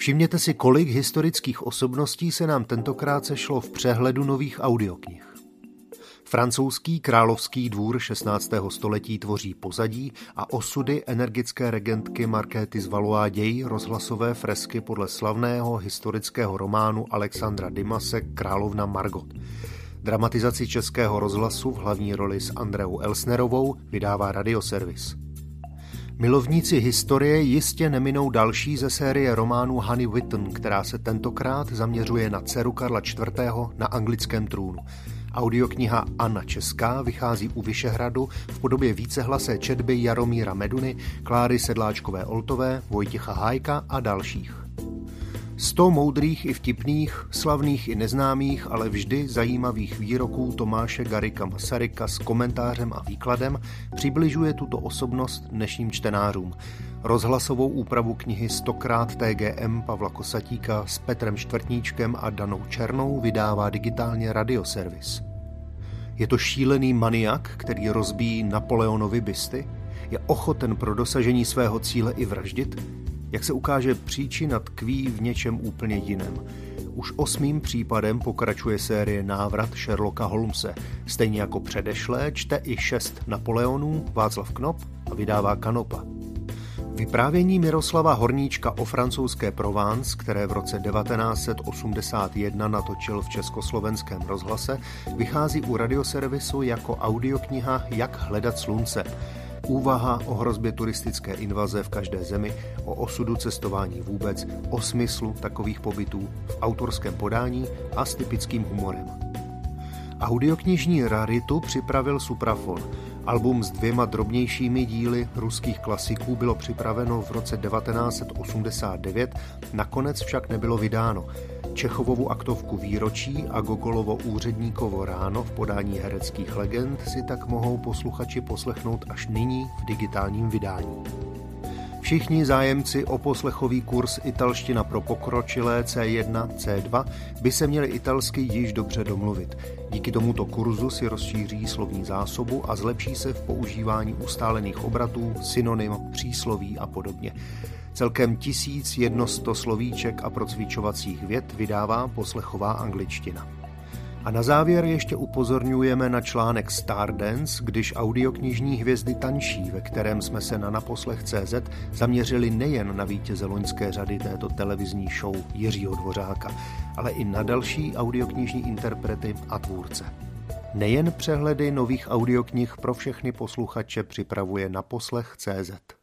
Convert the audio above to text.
Všimněte si, kolik historických osobností se nám tentokrát sešlo v přehledu nových audioknih. Francouzský královský dvůr 16. století tvoří pozadí a osudy energické regentky Markéty z Valois dějí rozhlasové fresky podle slavného historického románu Alexandra Dimase Královna Margot. Dramatizaci českého rozhlasu v hlavní roli s Andreou Elsnerovou vydává radioservis. Milovníci historie jistě neminou další ze série románů Honey Witten, která se tentokrát zaměřuje na dceru Karla IV. na anglickém trůnu. Audiokniha Anna Česká vychází u Vyšehradu v podobě vícehlasé četby Jaromíra Meduny, Kláry Sedláčkové Oltové, Vojtěcha Hájka a dalších. Sto moudrých i vtipných, slavných i neznámých, ale vždy zajímavých výroků Tomáše Garika Masaryka s komentářem a výkladem přibližuje tuto osobnost dnešním čtenářům. Rozhlasovou úpravu knihy Stokrát TGM Pavla Kosatíka s Petrem Čtvrtníčkem a Danou Černou vydává digitálně radioservis. Je to šílený maniak, který rozbíjí Napoleonovi bysty? Je ochoten pro dosažení svého cíle i vraždit? Jak se ukáže, příčina tkví v něčem úplně jiném. Už osmým případem pokračuje série Návrat Sherlocka Holmese. Stejně jako předešlé čte i šest Napoleonů Václav Knop a vydává Kanopa. Vyprávění Miroslava Horníčka o francouzské Provence, které v roce 1981 natočil v československém rozhlase, vychází u radioservisu jako audiokniha Jak hledat slunce. Úvaha o hrozbě turistické invaze v každé zemi, o osudu cestování vůbec, o smyslu takových pobytů v autorském podání a s typickým humorem. Audioknižní raritu připravil Suprafon. Album s dvěma drobnějšími díly ruských klasiků bylo připraveno v roce 1989, nakonec však nebylo vydáno. Čechovovu aktovku Výročí a Gogolovo úředníkovo ráno v podání hereckých legend si tak mohou posluchači poslechnout až nyní v digitálním vydání. Všichni zájemci o poslechový kurz italština pro pokročilé C1, C2 by se měli italsky již dobře domluvit. Díky tomuto kurzu si rozšíří slovní zásobu a zlepší se v používání ustálených obratů, synonym, přísloví a podobně. Celkem tisíc jednosto slovíček a procvičovacích vět vydává poslechová angličtina. A na závěr ještě upozorňujeme na článek Stardance, když audioknižní hvězdy tančí, ve kterém jsme se na naposlech.cz zaměřili nejen na vítěze loňské řady této televizní show Jiřího Dvořáka, ale i na další audioknižní interprety a tvůrce. Nejen přehledy nových audioknih pro všechny posluchače připravuje naposlech.cz.